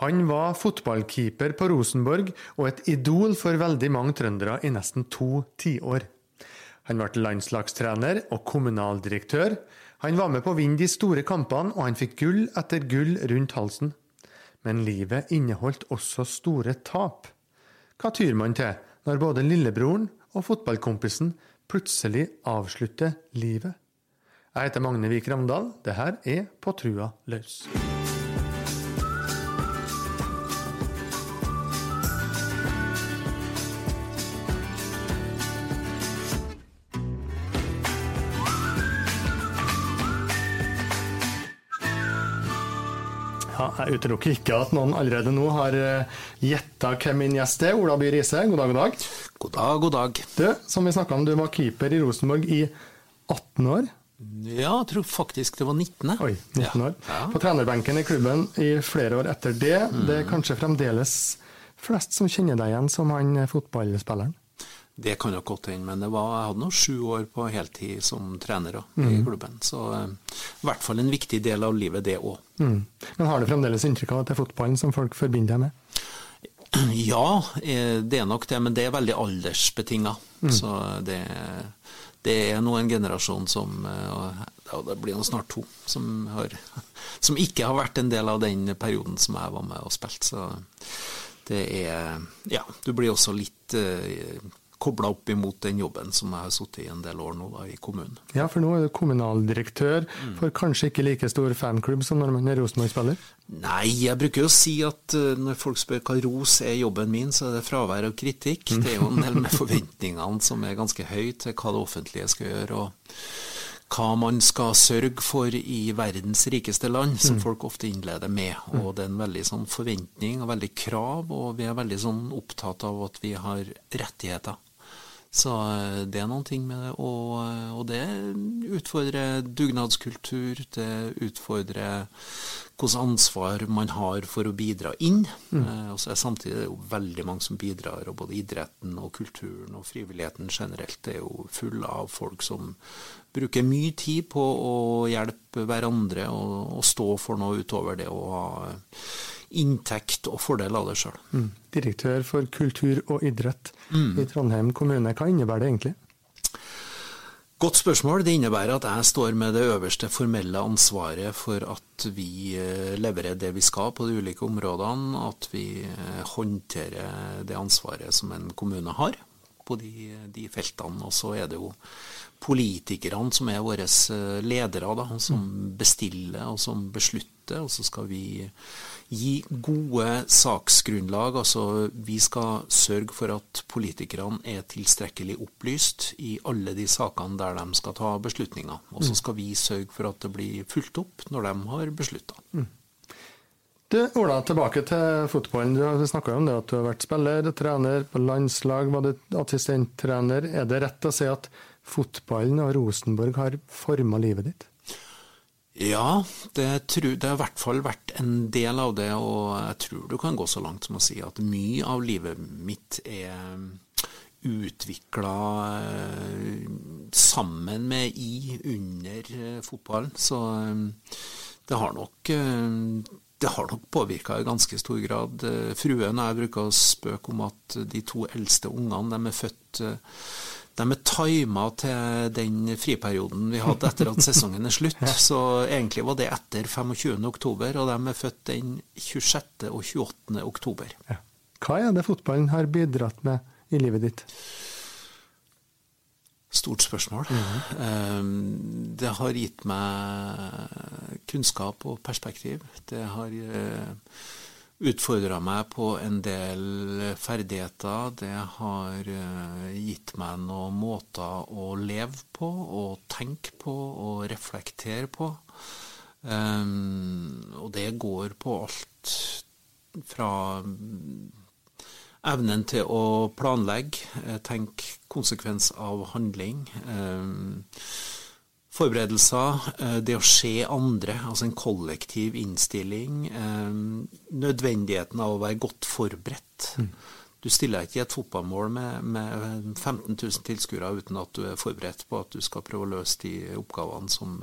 Han var fotballkeeper på Rosenborg og et idol for veldig mange trøndere i nesten to tiår. Han ble landslagstrener og kommunaldirektør. Han var med på å vinne de store kampene, og han fikk gull etter gull rundt halsen. Men livet inneholdt også store tap. Hva tyr man til når både lillebroren og fotballkompisen plutselig avslutter livet? Jeg heter Magne Vik Ravndal. Det her er På trua løs. Jeg utelukker ikke at noen allerede nå har uh, gjetta hvem min gjest er. Ola By Riise, god dag, god dag. God dag, god dag. Du, som vi snakka om, du var keeper i Rosenborg i 18 år. Ja, jeg tror faktisk det var 19. Oi, 19 ja. år. Ja. På trenerbenken i klubben i flere år etter det. Mm. Det er kanskje fremdeles flest som kjenner deg igjen som han fotballspilleren? Det kan nok godt hende, men det var, jeg hadde nå sju år på heltid som trener Mm. i klubben. Så eh, i hvert fall en viktig del av livet, det òg. Mm. Men har du fremdeles inntrykk av at det er fotballen som folk forbinder deg med? Ja, eh, det er nok det, men det er veldig aldersbetinga. Mm. Så det, det er nå en generasjon som eh, og Det blir jo snart to som, har, som ikke har vært en del av den perioden som jeg var med og spilte. Så det er Ja, du blir også litt eh, kobla opp imot den jobben som jeg har sittet i en del år nå da, i kommunen. Ja, for nå er du kommunaldirektør Mm. for kanskje ikke like stor fanklubb som når man er Rosenborg-spiller? Nei, jeg bruker jo å si at uh, når folk spør hva ros er jobben min, så er det fravær av kritikk. Det er jo en del med forventningene som er ganske høye til hva det offentlige skal gjøre. og hva man skal sørge for i verdens rikeste land, som folk ofte innleder med. Og det er en veldig sånn forventning og veldig krav, og vi er veldig sånn opptatt av at vi har rettigheter. Så eh, det er noen ting med det. Og, eh, og det utfordrer dugnadskultur, det utfordrer hvilket ansvar man har for å bidra inn. Eh, og så er samtidig det er jo veldig mange som bidrar, og både idretten og kulturen og frivilligheten generelt er jo full av folk som bruker mye tid på å hjelpe hverandre og, og stå for noe utover det å ha inntekt og fordel av det sjøl. Mm. Direktør for kultur og idrett Mm. i Trondheim kommune. Hva innebærer det egentlig? Godt spørsmål. Det innebærer at jeg står med det øverste formelle ansvaret for at vi eh, leverer det vi skal på de ulike områdene, at vi eh, håndterer det ansvaret som en kommune har på de, de feltene. Og så er det jo politikerne som er våre eh, ledere, da, som bestiller og som beslutter. Og så skal vi gi gode saksgrunnlag. Altså vi skal sørge for at politikerne er tilstrekkelig opplyst i alle de sakene der de skal ta beslutninger. Og så skal vi sørge for at det blir fulgt opp når de har beslutta. Du, Ola, tilbake til fotballen. Du snakka om det at du har vært spiller, trener, på landslag, var du assistenttrener. Er det rett å si at fotballen og Rosenborg har forma livet ditt? Ja, det, tror, det har i hvert fall vært en del av det, og jeg tror du kan gå så langt som å si at mye av livet mitt er utvikla sammen med, i, under eh, fotballen. Så eh, det har nok eh, det har nok påvirka i ganske stor grad. Fruen og jeg bruker å spøke om at de to eldste ungene de er født de er tima til den friperioden vi hadde etter at sesongen er slutt. Så egentlig var det etter 25. oktober, og de er født den 26. og 28. oktober. Ja. Hva er det fotballen har bidratt med i livet ditt? Stort spørsmål. Mm. Det har gitt meg kunnskap og perspektiv. Det har utfordra meg på en del ferdigheter. Det har gitt meg noen måter å leve på og tenke på og reflektere på. Og det går på alt fra evnen til å planlegge, tenke konsekvens av handling. Forberedelser, det å se andre, altså en kollektiv innstilling. Nødvendigheten av å være godt forberedt. Du stiller ikke i et fotballmål med, med 15 000 tilskuere uten at du er forberedt på at du skal prøve å løse de oppgavene som,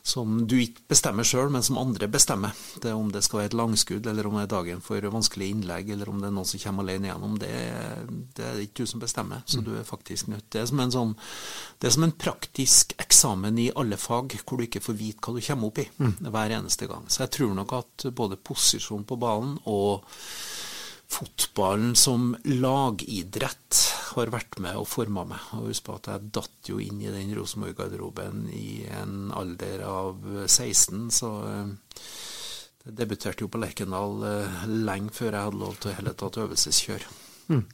som du ikke bestemmer sjøl, men som andre bestemmer. Det Om det skal være et langskudd, eller om det er dagen for vanskelig innlegg, eller om det er noen som kommer alene gjennom, det, det er ikke du som bestemmer. Så du er faktisk nødt Det er som en, sånn, det er som en praktisk eksamen i alle fag, hvor du ikke får vite hva du kommer opp i hver eneste gang. Så jeg tror nok at både posisjon på ballen og fotballen som lagidrett har vært med og forma meg. Og husk på at jeg datt jo inn i den Rosenborg-garderoben i en alder av 16, så eh, jeg debuterte jo på Lerkendal eh, lenge før jeg hadde lov til å hele tatt øvelseskjøre. Mm.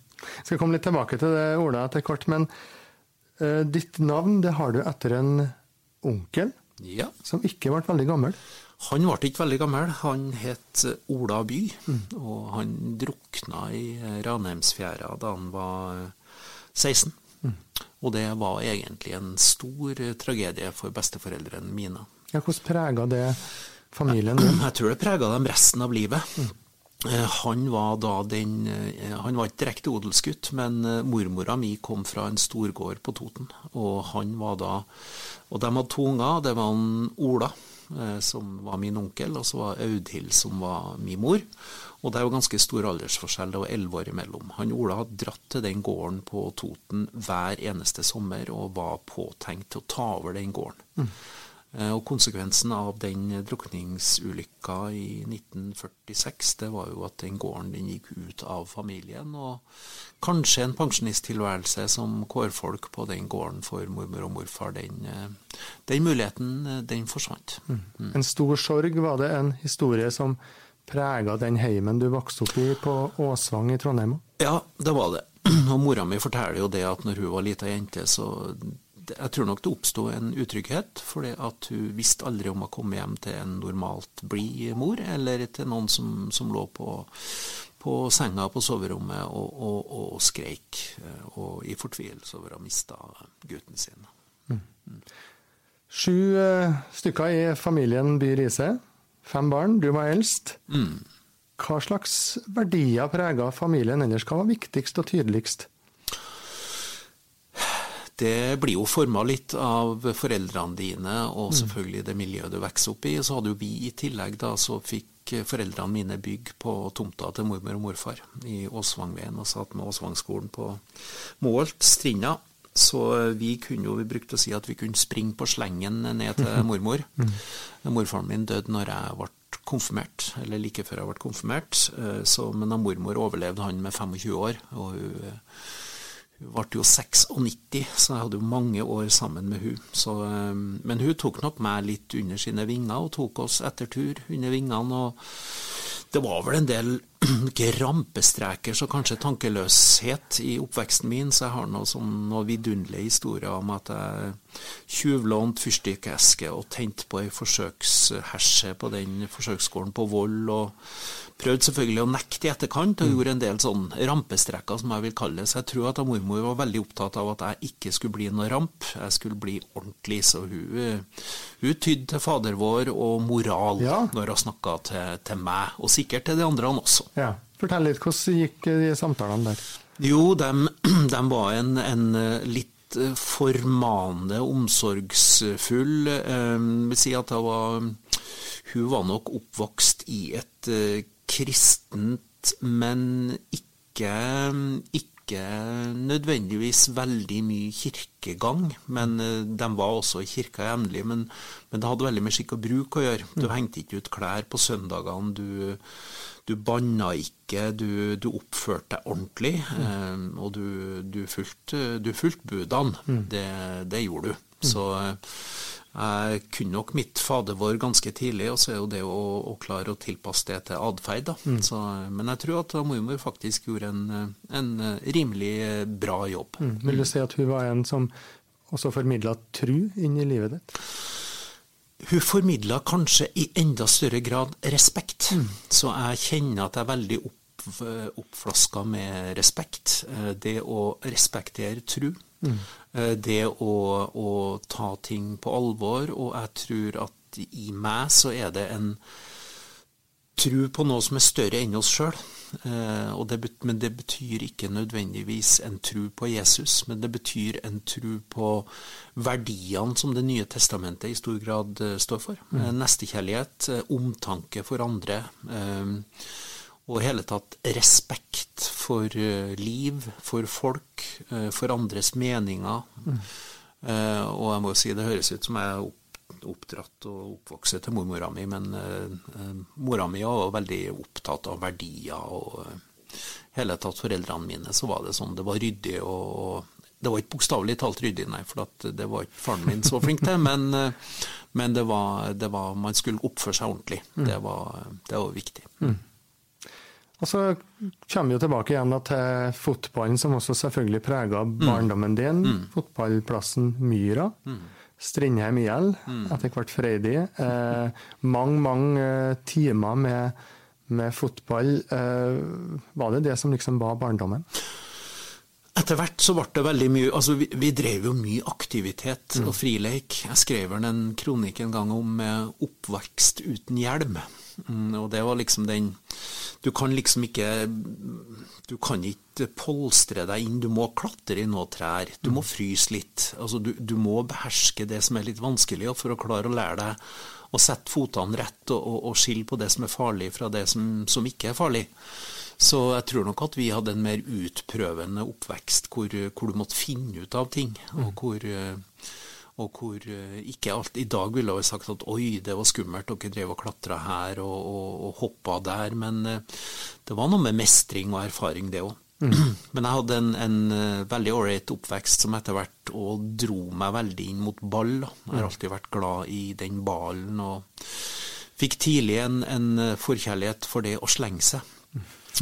Skal komme litt tilbake til det, Ola, etter kort, men uh, ditt navn det har du etter en onkel ja. som ikke ble veldig gammel? Han ble ikke veldig gammel. Han het Ola By, mm. og han drukna i Ranheimsfjæra da han var 16. Mm. Og det var egentlig en stor tragedie for besteforeldrene mine. Ja, Hvordan prega det familien? Jeg tror det prega dem resten av livet. Mm. Han var da den Han var ikke direkte odelsgutt, men mormora mi kom fra en storgård på Toten. Og han var da Og de hadde to unger. Det var en Ola Eh, som var min onkel, og så var Audhild, som var min mor. Og det er jo ganske stor aldersforskjell, det var elleve år imellom. Han Ola hadde dratt til den gården på Toten hver eneste sommer og var påtenkt til å ta over den gården. Mm. Eh, og konsekvensen av den drukningsulykka i 1946, det var jo at den gården den gikk ut av familien. Og kanskje en pensjonisttilværelse som kårfolk på den gården for mormor og morfar, den, eh, den muligheten, eh, den forsvant. Mm. Mm. En stor sorg, var det en historie som prega den heimen du vokste opp i på Åsvang i Trondheim? Ja, det var det. Og mora mi forteller jo det at når hun var lita jente, så jeg tror nok det oppsto en utrygghet, fordi at hun visste aldri om å komme hjem til en normalt blid mor, eller til noen som, som lå på, på, senga på soverommet og, og, og, skreik eh, og i fortvilelse over å ha mista gutten sin. Mm. Mm. Sju uh, stykker i familien By Riise. Fem barn. Du var eldst. Mm. Hva slags verdier prega familien ellers? Hva var viktigst og tydeligst? Det blir jo forma litt av foreldrene dine og mm. selvfølgelig det miljøet du vokser opp i. Så hadde jo vi i tillegg da, så fikk foreldrene mine bygg på tomta til mormor og morfar i Åsvangveien, og satt med Åsvangskolen på Målt, Strinda. Så vi kunne jo, vi brukte å si at vi kunne springe på slengen ned til mormor. Mm. Morfaren min døde når jeg ble konfirmert, eller like før jeg ble konfirmert. Eh, så, men da mormor overlevde han med 25 år. og hun hun ble jo 96, så jeg hadde jo mange år sammen med hun. Eh, men hun tok nok meg litt under sine vinger og tok oss etter tur under vingene. og Det var vel en del ikke rampestreker, så kanskje tankeløshet i oppveksten min. Så jeg har noe sånn noe vidunderlige historier om at jeg tjuvlånte fyrstikkeske og tente på ei forsøksherse på den forsøksgården på Vold. og Prøvde selvfølgelig å nekte i etterkant, og gjorde en del sånn rampestreker, som jeg vil kalle det. Så jeg tror at mormor var veldig opptatt av at jeg ikke skulle bli noe ramp, jeg skulle bli ordentlig. Så hun, hun tydde til Fader vår og moral ja. når hun snakka til, til, meg, og sikkert til de andre også. Ja. Fortell litt, hvordan gikk de samtalene der? Jo, de, de var en, en litt formanende, omsorgsfull. Jeg eh, vil si at var, hun var nok oppvokst i et eh, kristent, men ikke, ikke nødvendigvis veldig mye kirkegang. Men eh, de var også i kirka jevnlig. Men, men, det hadde veldig med skikk og bruk å gjøre. Du mm. hengte ikke ut klær på søndagene. du du banna ikke, du, du oppførte deg ordentlig, mm. eh, og du, du fulgte, fulgt budene. Mm. Det, det, gjorde du. Mm. Så jeg kunne nok mitt fader vår ganske tidlig, og så er jo det å, å klare å tilpasse det til atferd. Mm. Men jeg tror at mormor faktisk gjorde en, en rimelig bra jobb. Mm. Vil du si at hun var en som også formidla tru inn i livet ditt? Hun formidla kanskje i enda større grad respekt. Mm. Så jeg kjenner at jeg er veldig opp, oppflaska med respekt. Det å respektere tru. Mm. Eh, det å, å, ta ting på alvor, og jeg tror at i meg så er det en tro på noe som er større enn oss sjøl. Eh, men det betyr ikke nødvendigvis en tro på Jesus, men det betyr en tro på verdiene som Det nye testamentet i stor grad eh, står for. Mm. Eh, nestekjærlighet, omtanke for andre. Og i hele tatt respekt for liv, for folk, for andres meninger. Mm. Og jeg må jo si, det høres ut som jeg er oppdratt og oppvokst til mormora mi, men mora mi var veldig opptatt av verdier. og hele tatt foreldrene mine så var det sånn, det var ryddig og Det var ikke bokstavelig talt ryddig, nei, for det var ikke faren min så flink til, men, men det, var, det, var, man skulle oppføre seg ordentlig. Mm. Det, var, det, var, viktig. Mm. Og så kommer vi jo tilbake igjen til fotballen, som også selvfølgelig prega mm. barndommen din. Mm. Fotballplassen Myra. Mm. Strindheim IL, mm. etter hvert Freidig. Eh, mange, mange eh, timer med, med fotball. Eh, var det det som liksom var barndommen? Etter hvert så ble det veldig mye altså Vi, vi drev jo mye aktivitet mm. og frileik. Jeg skrev en kronikk en gang om eh, oppvekst uten hjelm. Mm, og det var liksom den Du kan liksom ikke Du kan ikke polstre deg inn, du må klatre i noen trær. Du må fryse litt. Altså, du, du, må beherske det som er litt vanskelig, for å klare å lære deg å sette fotene rett og, og, og skille på det som er farlig fra det som, som, ikke er farlig. Så jeg tror nok at vi hadde en mer utprøvende oppvekst hvor, hvor du måtte finne ut av ting. og hvor og hvor eh, ikke alt I dag ville jeg sagt at oi, det var skummelt, dere drev og klatra her og, og, og hoppa der. Men eh, det var noe med mestring og erfaring, det òg. Mm. Men jeg hadde en, en eh, veldig ålreit oppvekst som etter hvert og dro meg veldig inn mot ball. Jeg har mm. alltid vært glad i den ballen og fikk tidlig en, en forkjærlighet for det å slenge seg.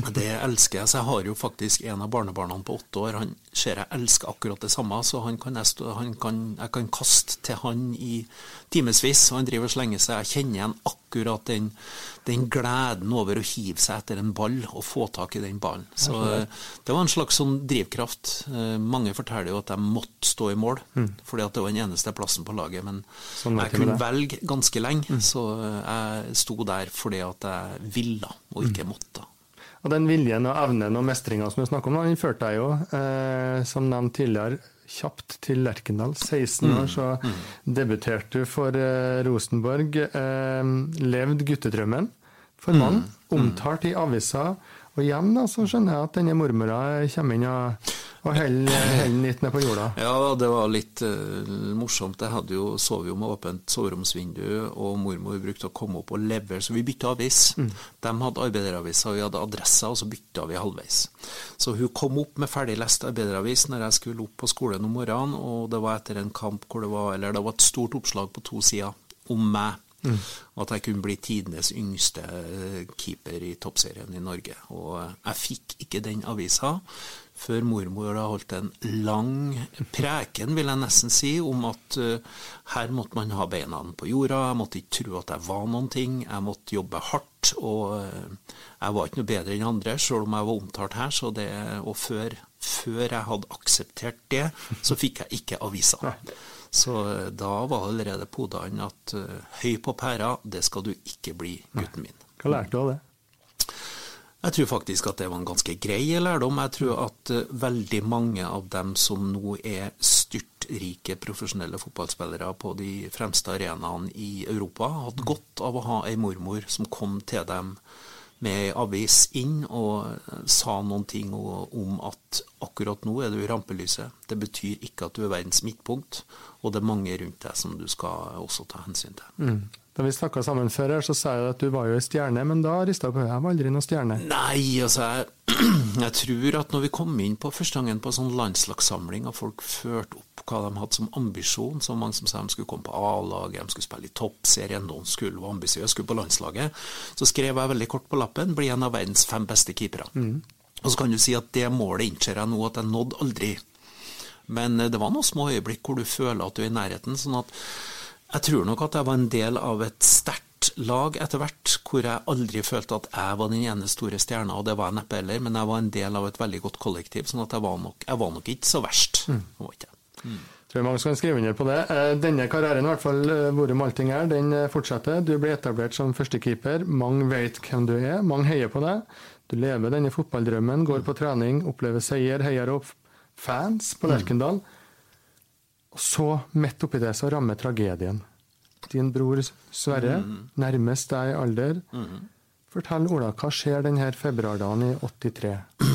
Det elsker jeg. Så jeg har jo faktisk en av barnebarna på åtte år. Han ser jeg elsker akkurat det samme, så han kan jeg, stå, han kan, jeg kan kaste til han i timevis. Han driver og slenger seg. Jeg kjenner igjen akkurat den, den, gleden over å hive seg etter en ball og få tak i den ballen. Så det var en slags sånn drivkraft. Eh, mange forteller jo at jeg måtte stå i mål, mm. fordi at det var den eneste plassen på laget. Men sånn jeg kunne velge ganske lenge, mm. så jeg sto der fordi at jeg ville og ikke mm. måtte. Og den viljen og evnen og mestringa som du snakker om, den førte deg jo, eh, som nevnt tidligere, kjapt til Lerkendal. 16 år, så mm. debuterte du for eh, Rosenborg. Eh, levd guttedrømmen for mange. Mm. Omtalt i aviser. Og igjen da, så skjønner jeg at denne mormora kommer inn og og holder litt ned på jorda? Ja, det var litt uh, morsomt. Jeg hadde jo, sovet med åpent soveromsvindu, og mormor brukte å komme opp og levere, så vi bytta avis. Mm. De hadde arbeideraviser, vi hadde adresser, og så bytta vi halvveis. Så hun kom opp med ferdiglest arbeideravis når jeg skulle opp på skolen om morgenen, og det var etter en kamp hvor det var, eller det var et stort oppslag på to sider om meg. Mm. At jeg kunne bli tidenes yngste eh, keeper i toppserien i Norge. Og jeg fikk ikke den avisa før mormor da holdt en lang preken, vil jeg nesten si, om at uh, her måtte man ha beina på jorda, jeg måtte ikke tro at jeg var noen ting, jeg måtte jobbe hardt, og uh, jeg var ikke noe bedre enn andre, selv om jeg var omtalt her, så det, og før, før jeg hadde akseptert det, så fikk jeg ikke avisa. Så uh, da var allerede podene at høy på pæra, det skal du ikke bli, gutten min. Hva lærte du av det? Jeg tror faktisk at det var en ganske grei lærdom. Jeg tror at uh, veldig mange av dem som nå er styrtrike profesjonelle fotballspillere på de fremste arenaene i Europa, hadde godt av å ha ei mormor som kom til dem med ei avis inn og eh, sa noen ting om at akkurat nå er du i rampelyset. Det betyr ikke at du er verdens midtpunkt, og det er mange rundt deg som du skal også ta hensyn til. Mm. Da vi snakka sammen før, her, så sa jeg at du var jo ei stjerne, men da rista jeg på hodet. Jeg var aldri noen stjerne. Nei, altså jeg, jeg, tror at når vi kom inn på første gangen på sånn landslagssamling, og folk førte opp hva de hadde som ambisjon, så mange som sa de skulle komme på A-laget, de skulle spille i toppserien, noen skulle være ambisiøse, skulle på landslaget, så skrev jeg veldig kort på lappen 'bli en av verdens fem beste keepere'. Mm. Og så kan du si at det målet innser jeg nå at jeg nådde aldri. Men eh, det var noen små øyeblikk hvor du føler at du er i nærheten. sånn at jeg tror nok at jeg var en del av et sterkt lag etter hvert, hvor jeg aldri følte at jeg var den ene store stjerna, og det var jeg neppe heller, men jeg var en del av et veldig godt kollektiv, sånn at jeg var nok, jeg var nok ikke så verst. Mm. Mm. Tror mange skal skrive under på det. Eh, denne karrieren, i hvert fall hvor hvorom allting er, den eh, fortsetter. Du ble etablert som førstekeeper. Mange vet hvem du er, mange heier på deg. Du lever denne fotballdrømmen, går på trening, opplever seier, heier opp fans på Lerkendal. Og så, midt oppi det, så rammer tragedien. Din bror Sverre, nærmest deg i alder. Fortell, Ola, hva skjer denne februardagen i 83?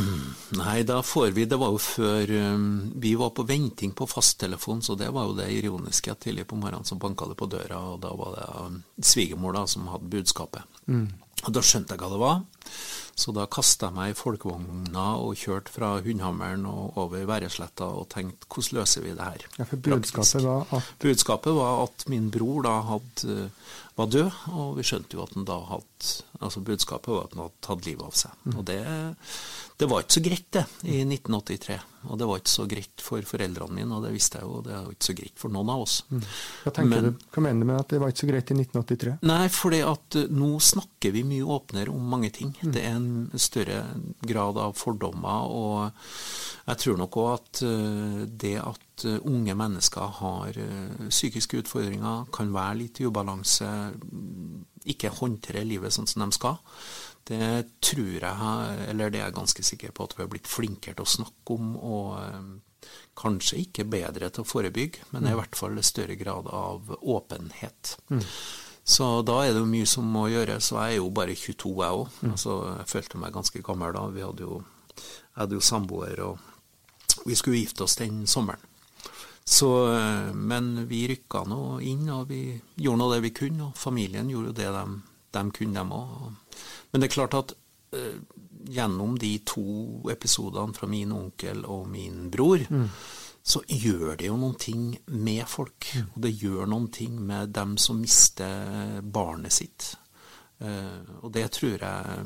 Nei, da får vi Det var jo før um, Vi var på venting på fasttelefon, så det var jo det ironiske at tidlig på morgenen så banka det på døra, og da var det um, svigermor da som hadde budskapet. Og Da skjønte jeg hva det var, så da kasta jeg meg i folkevogna og kjørte fra Hundhammeren og over Væresletta og tenkte hvordan løser vi det her? Ja, for budskapet var at Budskapet var at min bror da hadde, var død, og vi skjønte jo at han da hadde Altså budskapet var at han hadde tatt livet av seg. Og det, det var ikke så greit, det, i 1983. Og det var ikke så greit for foreldrene mine, og det visste jeg jo, og det var ikke så greit for noen av oss. Hva tenker Men- du, hva mener du med at det var ikke så greit i 1983? Nei, fordi at eh, nå snakker vi mye åpnere om mange ting. Det er en større grad av fordommer, og jeg tror nok òg at eh, det at eh, unge mennesker har psykiske utfordringer, kan være litt i ubalanse, mm, ikke håndtere livet sånn som de skal, det tror jeg, eller det er jeg ganske sikker på at vi har blitt flinkere til å snakke om, og eh, kanskje ikke bedre til å forebygge, men i hvert fall større grad av åpenhet. Så da er det jo mye som må gjøres, og jeg er jo bare 22 jeg òg. Altså, jeg følte meg ganske gammel da. Vi hadde jo, jeg hadde jo samboer, og vi skulle gifte oss den sommeren. Så, eh, men vi rykka nå inn, og vi gjorde nå det vi kunne, og familien gjorde jo det de, de kunne, dem òg. Men det er klart at uh, gjennom de to episodene fra min onkel og min bror, så gjør det jo noen ting med folk. Og det gjør noen ting med dem som mister barnet sitt. Uh, og det tror jeg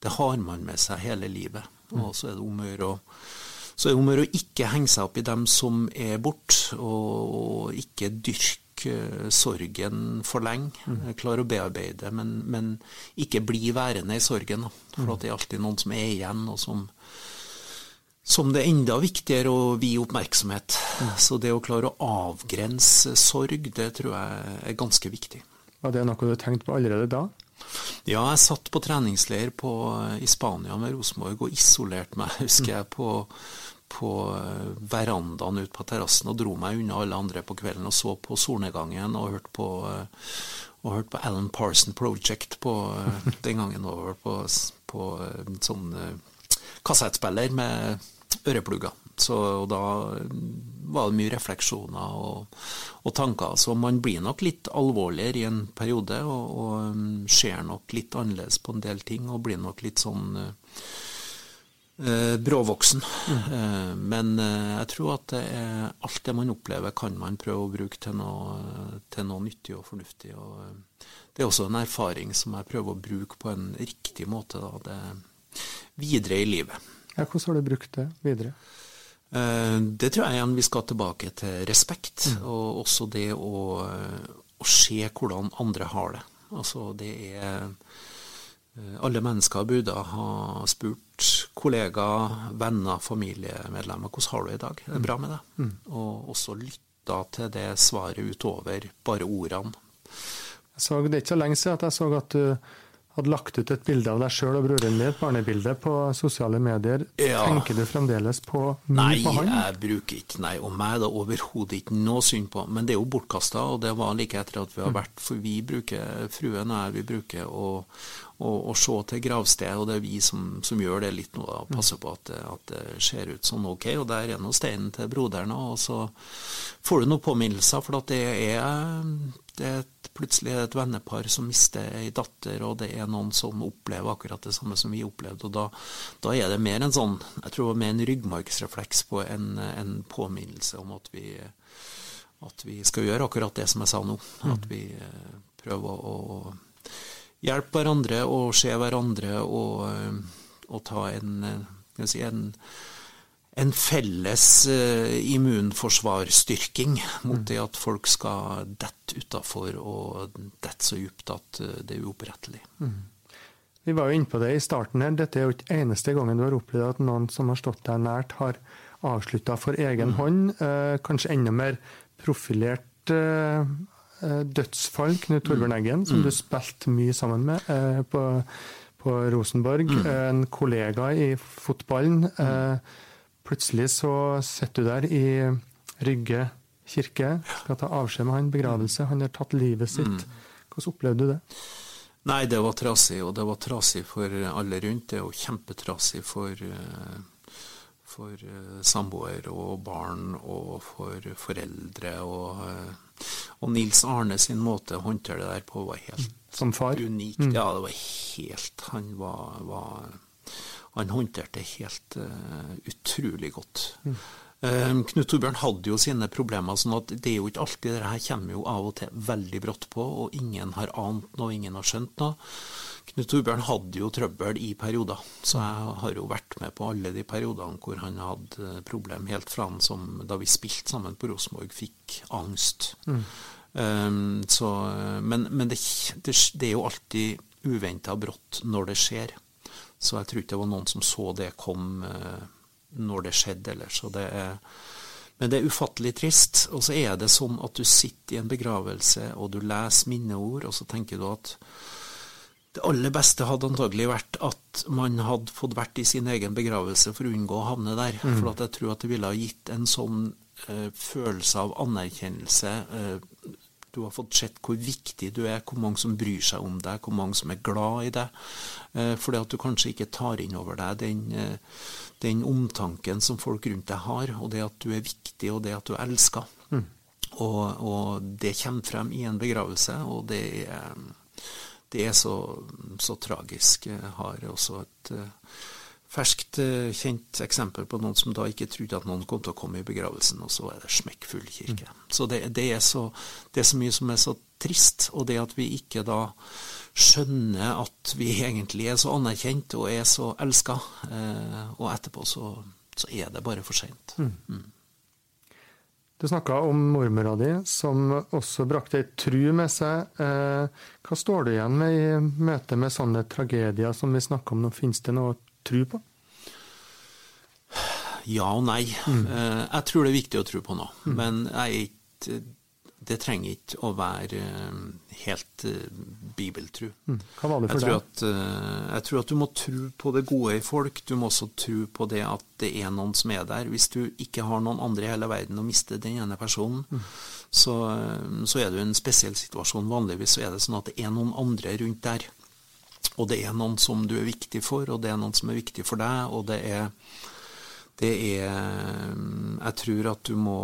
Det har man med seg hele livet. Og så er det om å gjøre å så er det om å ikke henge seg opp i dem som er borte, og, og ikke dyrke eh, sorgen for lenge. Eh, Klare å bearbeide, men, men ikke bli værende i sorgen. For at det er alltid noen som er igjen, og som, som det er enda viktigere å vie oppmerksomhet. Så det å klare å avgrense sorg, det tror jeg er ganske viktig. Var det noe du tenkte på allerede da? Ja, jeg satt på treningsleir på, i Spania med Rosenborg og isolerte meg, husker jeg, på, på eh, verandaen ute på terrassen og dro meg unna alle andre på kvelden og så på solnedgangen og hørte på, eh, og hørte på Alan Parson Project på eh, den gangen over på, på sånn kassettspiller med øreplugger. Så og da var det mye refleksjoner og, og tanker. Så man blir nok litt alvorligere i en periode, og, og ser nok litt annerledes på en del ting, og blir nok litt sånn bråvoksen. Eh, men eh, jeg tror at det alt det man opplever, kan man prøve å bruke til noe, til noe nyttig og fornuftig. Og, eh, det er også en erfaring som jeg prøver å bruke på en riktig måte da, det, videre i livet. Ja, hvordan har du brukt det videre? Eh, Det tror jeg igjen vi skal tilbake til respekt, og også det å, å se hvordan andre har det. Altså det er eh, Alle mennesker burde ha spurt kollegaer, venner, familiemedlemmer hvordan har du det i dag, er det bra med deg? Og også lytta til det svaret utover bare ordene. Jeg så, det er ikke så lenge siden at jeg så at du hadde lagt ut et bilde av deg sjøl og broren din, et barnebilde, på sosiale medier. Ja. Tenker du fremdeles på mye Nei, på han? jeg bruker ikke Nei, og meg er det overhodet ikke noe synd på. Men det er jo bortkasta, og det var like etter at vi har vært For vi bruker, fruen og jeg, vi bruker å, å, å se til gravsted, og det er vi som, som gjør det litt nå. da, Passer på at at det ser ut sånn ok, og der er nå steinen til broderen, og så får du noen påminnelser, for at det er det er et, plutselig et vennepar som mister ei datter, og det er noen som opplever akkurat det samme som vi opplevde. og Da, da er det mer en sånn, jeg tror mer en ryggmargsrefleks på en, en påminnelse om at vi, at vi skal gjøre akkurat det som jeg sa nå. At vi eh, prøver å, hjelpe hverandre og se hverandre og, eh, og ta en, eh, si, en en felles eh, immunforsvarsstyrking mot det at folk skal dette utafor og dette så djupt at eh, det er uopprettelig. Vi var jo inne på det i starten her. Dette er jo ikke eneste gangen du har opplevd at noen som har stått deg nært, har avslutta for egen hånd. Eh, kanskje enda mer profilert eh, eh, dødsfall, Knut Torbjørn Eggen, som du spilte mye sammen med eh, på, på, Rosenborg. En kollega i fotballen. Eh, plutselig så sitter du der i Rygge kirke, skal ta avskjed med han, begravelse. Han har tatt livet sitt. Hvordan opplevde du det? Nei, det var trasig, og det var trasig for alle rundt. Det er jo kjempetrasig for, for samboer og barn og for foreldre. Og, og, Nils Arne sin måte å håndtere det der på var helt Som far? unikt. Mm. Ja, det var helt Han var, var Han håndterte det helt uh, utrolig godt. Mm. Uh, Knut Torbjørn hadde jo sine problemer, sånn at det er jo ikke alltid det her kommer jo av og til veldig brått på, og ingen har ant noe, ingen har skjønt noe. Knut Torbjørn hadde jo trøbbel i perioder, så jeg har jo vært med på alle de periodene hvor han hadde problem, helt fra han som da vi spilte sammen på Rosenborg, fikk angst. Mm. Um, så, men, men det, det, det, er jo alltid uventa brått når det skjer, så jeg tror ikke det var noen som så det kom. Uh, når det skjedde ellers. Det er, men det er ufattelig trist. Og så er det sånn at du sitter i en begravelse, og du leser minneord, og så tenker du at det aller beste hadde antagelig vært at man hadde fått vært i sin egen begravelse for å unngå å havne der. Mm. For jeg tror at det ville ha gitt en sånn eh, følelse av anerkjennelse. Uh, du har fått sett hvor viktig du er, hvor mange som bryr seg om deg, hvor mange som er glad i deg. Uh, fordi at du kanskje ikke tar inn over deg den, den omtanken som folk rundt deg har, og det at du er viktig, og det at du er elska. Mm. Og, og, det kommer frem i en begravelse, og det er, det er så, så, tragisk. Jeg har også et ferskt uh, kjent eksempel på noen som da ikke trodde at noen kom til å komme i begravelsen, og så er det smekkfull kirke. Mm. Så det, det, er så, det er så mye som er så trist, og det at vi ikke da skjønner at vi egentlig er så anerkjent og er så elska, eh, og etterpå så, så, er det bare for seint. Mm. Mm. Du snakka om mormora di, som også brakte ei tru med seg. Eh, hva står du igjen med i møte med sånne tragedier som vi snakker om nå? Fins det noe tru på? Ja og nei. Mm. Eh, jeg tror det er viktig å tro på noe, mm. men ikke det trenger ikke å være eh, helt uh, bibeltru. Mm. Hva var det for jeg deg? At, jeg tror at du må tro på det gode i folk. Du må også tro på det at det er noen som er der. Hvis du ikke har noen andre i hele verden å miste den ene personen, mm. så, så, er du i en spesiell situasjon. Vanligvis så er det sånn at det er noen andre rundt der. Og det er noen som du er viktig for, og det er noen som er viktig for deg, og det er, det er Jeg tror at du må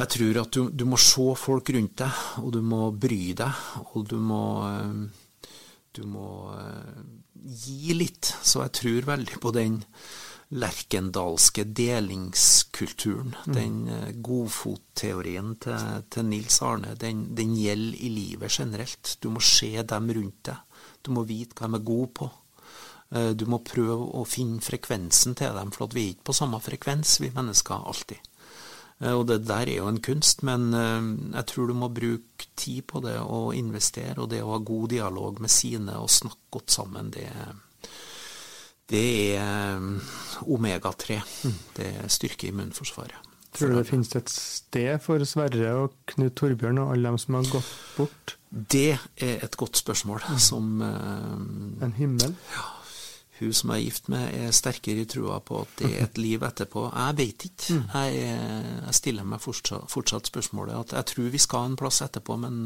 jeg tror at du, du, må se folk rundt deg, og du må bry deg, og du må, du må eh, gi litt. Så jeg tror veldig på den lerkendalske delingskulturen. Mm. Den eh, godfotteorien til, til Nils Arne, den, den, gjelder i livet generelt. Du må se dem rundt deg. Du må vite hva de er gode på. Du må prøve å finne frekvensen til dem, for vi er ikke på samme frekvens, vi mennesker, alltid. Eh, og det der er jo en kunst, men eh, jeg tror du må bruke tid på det og investere. Og det å ha god dialog med sine og snakke godt sammen, det, det er eh, omega-3. Mm. Det styrker immunforsvaret. Tror du det finnes et sted for Sverre og Knut Torbjørn og alle dem som har gått bort? Det er et godt spørsmål. Som uh, En himmel? Ja hun som jeg er gift med, er sterkere i trua på at det er et liv etterpå. Jeg vet ikke. Mm. Jeg, jeg stiller meg fortsatt, fortsatt, spørsmålet at jeg tror vi skal en plass etterpå, men,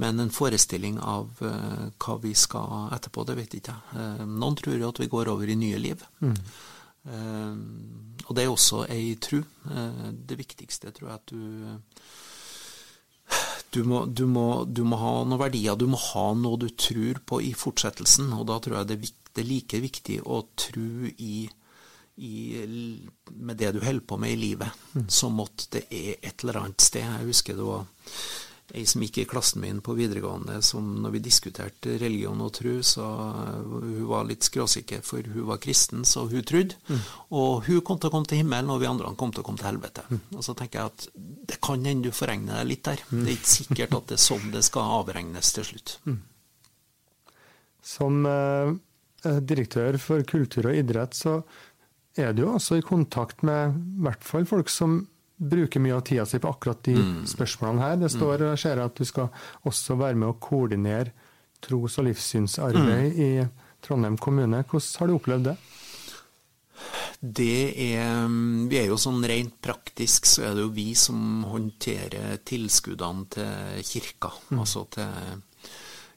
men en forestilling av uh, hva vi skal etterpå, det vet ikke jeg. Uh, noen tror jo at vi går over i nye liv. Mm. Uh, og det er også ei tru. det viktigste tror jeg at du du må, du, må, du må, ha noen verdier, du må ha noe du tror på i fortsettelsen. Og da tror jeg det er like viktig å tro i, i, med det du holder på med i livet, mm. som at det er et eller annet sted. Jeg husker det var ei som gikk i klassen min på videregående, som når vi diskuterte religion og tro, så hun var litt skråsikker, for hun var kristen, så hun trodde. Mm. Og hun kom til å komme til himmelen, og vi andre kom til å komme til helvete. Mm. Og så tenker jeg at det kan hende du forregner deg litt der. Mm. Det er ikke sikkert at det er sånn det skal avregnes til slutt. Mm. Som eh, direktør for kultur og idrett, så er du jo også i kontakt med i hvert fall folk som bruker mye av tida si på akkurat de mm. spørsmålene her. Det står mm. ser at du skal også være med å koordinere tros- og livssynsarbeid mm. i Trondheim kommune. Hvordan har du opplevd det? Det er Vi er jo sånn rent praktisk så er det jo vi som håndterer tilskuddene til kirka. Mm. Altså til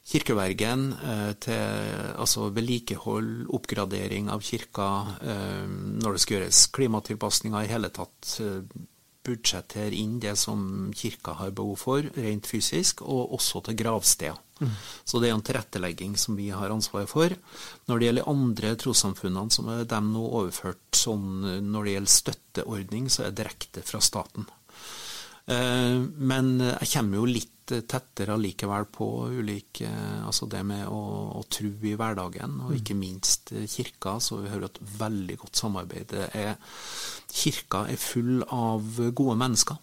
kirkevergen, eh, til altså vedlikehold, oppgradering av kirka, eh, når det skal gjøres klimatilpasninger i hele tatt eh, budsjettere inn det som kirka har behov for, rent fysisk, og også til gravsteder. Mm. Så det er en tilrettelegging som vi har ansvaret for. Når det gjelder andre trossamfunnene, som er dem nå overført sånn når det gjelder støtteordning, så er det direkte fra staten. Eh, men jeg kommer jo litt tettere allikevel på ulike Altså det med å, å tro i hverdagen, og ikke minst kirka. Så vi hører et veldig godt samarbeid. Er, kirka er full av gode mennesker.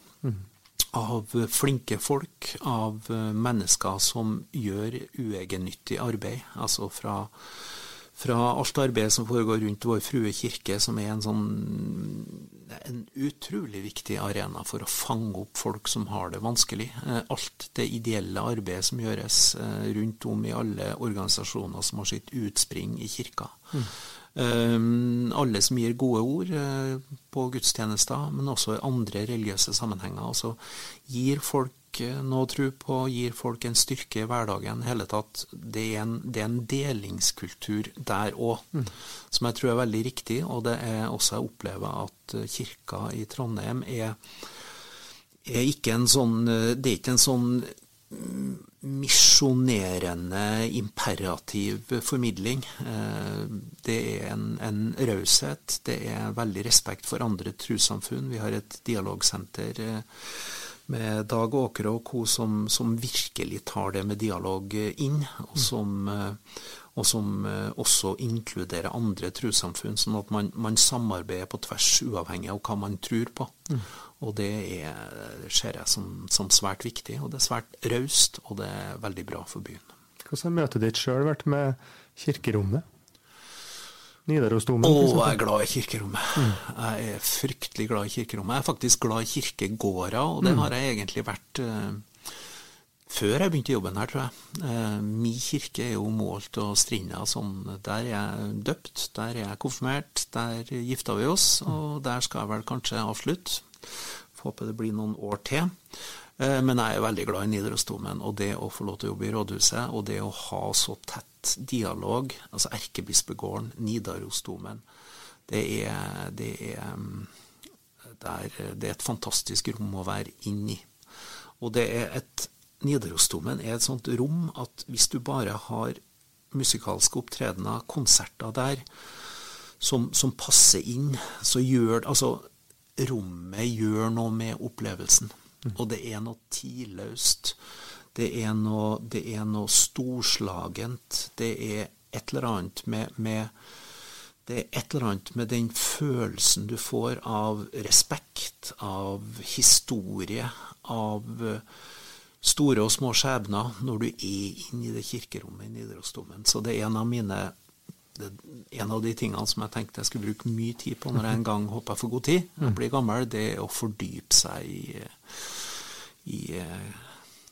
Av flinke folk. Av mennesker som gjør uegennyttig arbeid. Altså fra fra alt arbeidet som foregår rundt Vår Frue kirke, som er en sånn en utrolig viktig arena for å fange opp folk som har det vanskelig. Eh, alt det ideelle arbeidet som gjøres eh, rundt om i alle organisasjoner som har sitt utspring i kirka. Mm. Um, alle som gir gode ord uh, på gudstjenester, men også i andre religiøse sammenhenger. Altså gir folk noe å tro på, gir folk en styrke i hverdagen. hele tatt, Det er en, det er en delingskultur der òg, mm. som jeg tror er veldig riktig. Og det er også jeg opplever at kirka i Trondheim er, er ikke en sånn Det er ikke en sånn misjonerende, imperativ formidling. Eh, det er en, en raushet. Det er veldig respekt for andre trossamfunn. Vi har et dialogsenter eh, med Dag Åkre og co. Som, som, virkelig tar det med dialog inn, og mm. som, eh, og som eh, også inkluderer andre trossamfunn, sånn at man, man, samarbeider på tvers, uavhengig av hva man tror på. Mm. Og det er, ser jeg som, som, svært viktig, og det er svært raust, og det er veldig bra for byen. Hvordan har møtet ditt sjøl vært med kirkerommet? Nidarosdomen? Å, jeg er glad i kirkerommet. Mm. Jeg er fryktelig glad i kirkerommet. Jeg er faktisk glad i kirkegårder, og det mm. har jeg egentlig vært uh, før jeg begynte jobben her, tror jeg. Uh, min kirke er jo målt og strinda sånn. Der er jeg døpt, der er jeg konfirmert, der gifta vi oss, og der skal jeg vel kanskje avslutte. Håper det blir noen år til. Uh, men jeg er veldig glad i Nidarosdomen, og det å få lov til å jobbe i rådhuset, og det å ha så tett dialog, altså Erkebispegården, Nidarosdomen, det er, det, er, det, er, det er, et fantastisk rom å være inni. Og det er et Nidarosdomen er et sånt rom at hvis du bare har musikalske opptredener, konserter der, som, som passer inn, så gjør Altså, rommet gjør noe med opplevelsen. Mm. Og det er noe tidløst. Det er noe, det er noe storslagent. Det er et eller annet med, med, Det er et eller annet med den følelsen du får av respekt, av historie, av eh, store og små skjebner når du er inne i det kirkerommet i Nidarosdomen. Så det er en av mine en av de tingene som jeg tenkte jeg skulle bruke mye tid på når jeg en gang håper jeg får god tid, jeg blir gammel, det er å fordype seg i, i eh,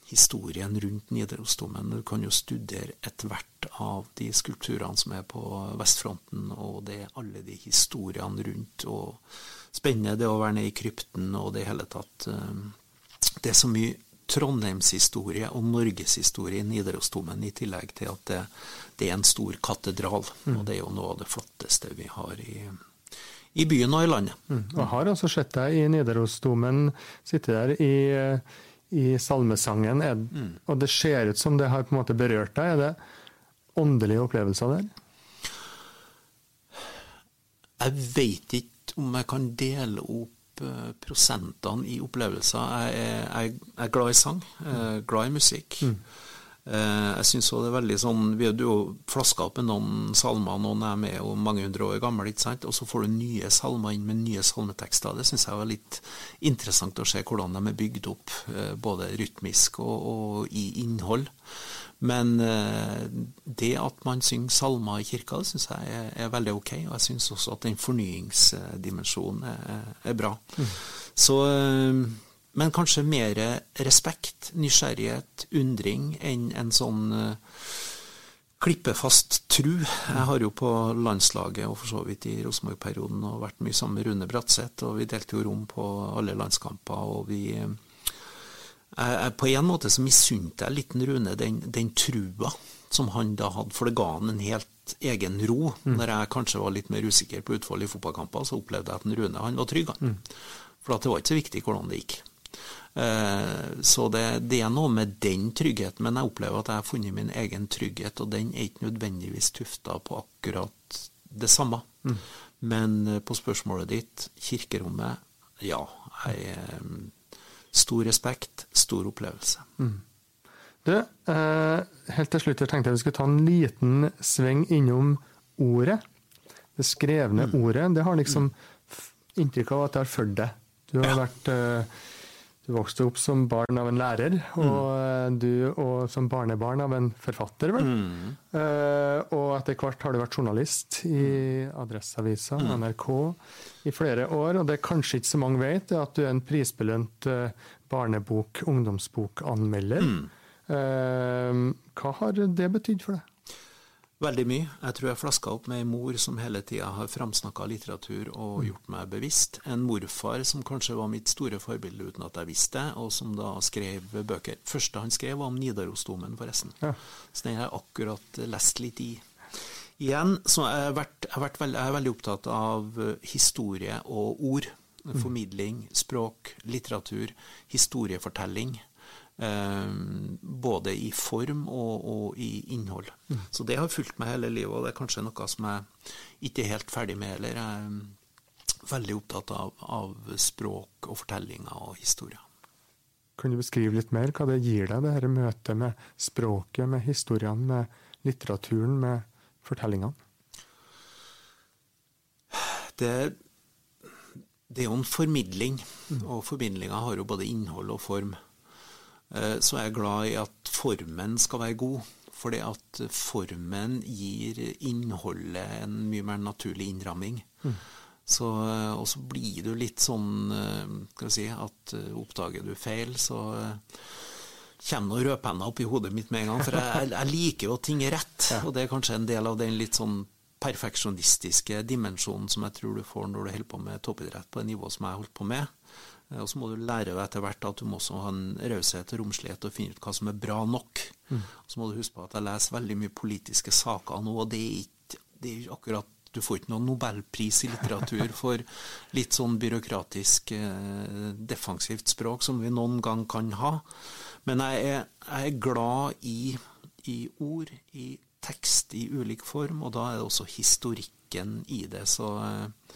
historien rundt Nidarosdomen. Du kan jo studere ethvert av de skulpturene som er på vestfronten, og det er alle de historiene rundt. og Spennende det å være nede i krypten og det hele tatt. Eh, det er så mye Trondheimshistorie og norgeshistorie i Nidarosdomen, i tillegg til at det, det er en stor katedral. Mm. Og det er jo noe av det flotteste vi har i, i byen og i landet. Mm. Og har altså sett deg i Nidarosdomen sitte der i i salmesangen, er, mm. og det ser ut som det har på en måte berørt deg. Er det åndelige opplevelser der? Jeg veit ikke om jeg kan dele opp uh, prosentene i opplevelser. Jeg er, jeg, er, glad i sang, glad i musikk. Mm. Eh, jeg syns òg det er veldig sånn Vi har jo flaska opp med noen salmer, noen er med og mange hundre år gamle, ikke sant? og så får du nye salmer inn med nye salmetekster. Det syns jeg var litt interessant å se hvordan de er bygd opp, eh, både rytmisk og, og i innhold. Men eh, det at man synger salmer i kirka, det syns jeg er, er, veldig ok. Og jeg syns også at den fornyingsdimensjonen er, er bra. Mm. Så men kanskje mer respekt, nysgjerrighet, undring enn en sånn uh, klippefast tru. Jeg har jo på landslaget og for så vidt i Rosenborg-perioden og vært mye sammen med Rune Bratseth, og vi delte jo rom på alle landskamper, og vi jeg, jeg, På en måte så misunte jeg litt Rune den, den trua som han da hadde, for det ga han en helt egen ro. Mm. Når jeg kanskje var litt mer usikker på utfallet i fotballkamper, så opplevde jeg at Rune han var trygg. Han. Mm. For det var ikke så viktig hvordan det gikk. Eh, så det, det, er noe med den tryggheten, men jeg opplever at jeg har funnet min egen trygghet, og den er ikke nødvendigvis tufta på akkurat det samme. Mm. Men eh, på spørsmålet ditt, kirkerommet, ja. Jeg, eh, stor respekt, stor opplevelse. Mm. Du, helt til slutt jeg tenkte jeg vi skulle ta en liten sving innom ordet. Det skrevne mm. ordet. Det har liksom mm. inntrykk av at det har fulgt deg. Du har ja. vært du vokste opp som barn av en lærer, og mm. du og som barnebarn av en forfatter, vel. Mm. Uh, og etter hvert har du vært journalist i Adresseavisa, mm. NRK, i flere år. Og det kanskje ikke så mange vet, er at du er en prisbelønt uh, barnebok-, ungdomsbokanmelder. Uh, hva har det betydd for deg? Veldig mye. Jeg tror jeg flaska opp med ei mor som hele tida har framsnakka litteratur og mm. gjort meg bevisst. En morfar som kanskje var mitt store forbilde uten at jeg visste det, og som da skrev bøker. Første han skrev, var om Nidarosdomen, forresten. Ja. Så den har jeg akkurat lest litt i. Igjen så har jeg vært, jeg, vært veld, jeg er veldig opptatt av historie og ord. Mm. Formidling, språk, litteratur, historiefortelling. Eh, både i form og, og i innhold. Mm. Så det har fulgt meg hele livet, og det er kanskje noe som jeg ikke er helt ferdig med heller. Jeg er veldig opptatt av, av språk og fortellinger og historier. Kan du beskrive litt mer hva det gir deg, det dette møtet med språket, med historiene, med litteraturen, med fortellingene? Det, det er jo en formidling, mm. og formidlinga har jo både innhold og form. Eh, så er jeg glad i at formen skal være god. Fordi at formen gir innholdet en mye mer naturlig innramming. Mm. Så, eh, og så blir du litt sånn eh, skal vi si, at oppdager du feil, så kommer noen rødpenner opp i hodet mitt med en gang. For jeg, jeg liker jo at ting er rett. Og det er kanskje en del av den litt sånn perfeksjonistiske dimensjonen som jeg tror du får når du holder på med toppidrett på det nivået som jeg holdt på med. Eh, og så må du lære deg etter hvert at du må også ha en raushet og romslighet og finne ut hva som er bra nok. Mm. Så må du huske på at jeg leser veldig mye politiske saker nå, og det er ikke, det er akkurat du får ikke noen nobelpris i litteratur for litt sånn byråkratisk, eh, defensivt språk som vi noen gang kan ha. Men jeg er, jeg er glad i, i, ord, i tekst i ulik form, og da er det også historikken i det. Så eh,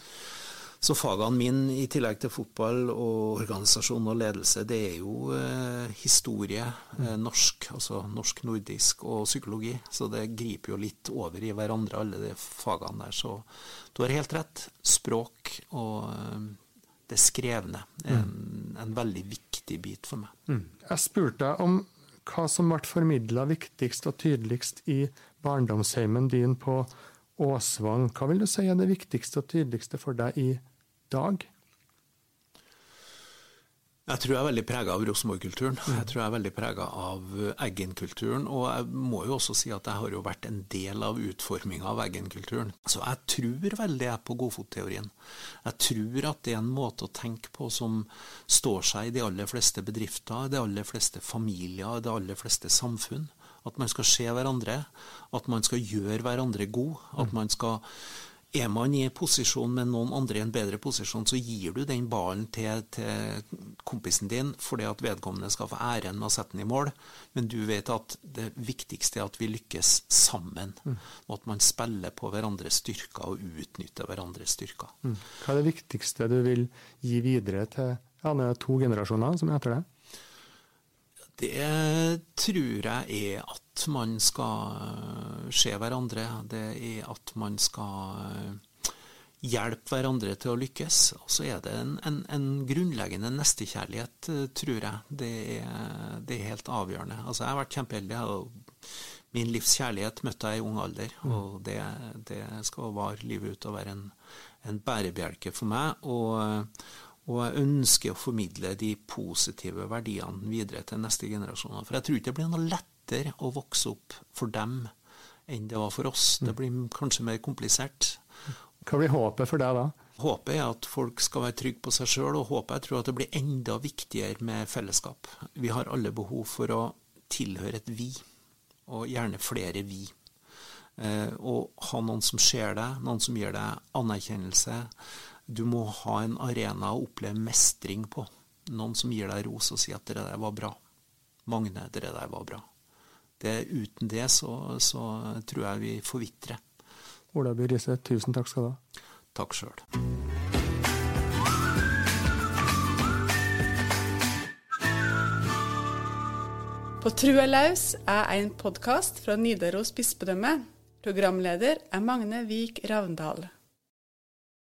så fagene mine, i tillegg til fotball og organisasjon og ledelse, det er jo eh, historie, eh, norsk, altså norsk-nordisk og psykologi. Så det griper jo litt over i hverandre, alle de fagene der. Så du har helt rett. Språk og eh, det skrevne er en, en, veldig viktig bit for meg. Mm. Jeg spurte deg om hva som ble formidla viktigst og tydeligst i barndomsheimen din på Åsvang. Hva vil du si er det viktigste og tydeligste for deg i dag? Jeg tror jeg er veldig prega av Rosenborg-kulturen. Mm. Jeg tror jeg er veldig prega av Eggen-kulturen. Og jeg må jo også si at jeg har jo vært en del av utforminga av Eggen-kulturen. Så jeg tror veldig jeg på godfotteorien. Jeg tror at det er en måte å tenke på som står seg i de aller fleste bedrifter, de aller fleste familier, de aller fleste samfunn. At man skal se hverandre, at man skal gjøre hverandre god, at mm. man skal er man i posisjon med noen andre i en bedre posisjon, så gir du den ballen til, til, kompisen din fordi at vedkommende skal få æren med å sette den i mål, men du vet at det viktigste er at vi lykkes sammen. Mm. Og at man spiller på hverandres styrker og utnytter hverandres styrker. Mm. Hva er det viktigste du vil gi videre til ja, to generasjoner som er etter deg? Det tror jeg er at man skal se hverandre. Det er at man skal hjelpe hverandre til å lykkes. Og så er det en, en, en grunnleggende nestekjærlighet, tror jeg. Det er, det er, helt avgjørende. Altså, jeg har vært kjempeheldig. Min livs kjærlighet møtte jeg i ung alder, og det, det skal vare livet ut og være en, en bærebjelke for meg. Og, og jeg ønsker å formidle de positive verdiene videre til neste generasjoner. For jeg tror ikke det blir noe lettere å vokse opp for dem enn det var for oss. Det blir kanskje mer komplisert. Hva blir håpet for deg da? Håpet er at folk skal være trygge på seg sjøl, og håpet jeg tror at det blir enda viktigere med fellesskap. Vi har alle behov for å tilhøre et vi, og gjerne flere vi. Eh, og ha noen som ser deg, noen som gir deg anerkjennelse, du må ha en arena å oppleve mestring på. Noen som gir deg ros og sier at 'det der var bra'. Magne, det der var bra. Det, uten det så, så, tror jeg vi forvitrer. Ola By Riise, tusen takk skal du ha. Takk sjøl. På Trua laus er en podkast fra Nidaros bispedømme. Programleder er Magne Vik Ravndal.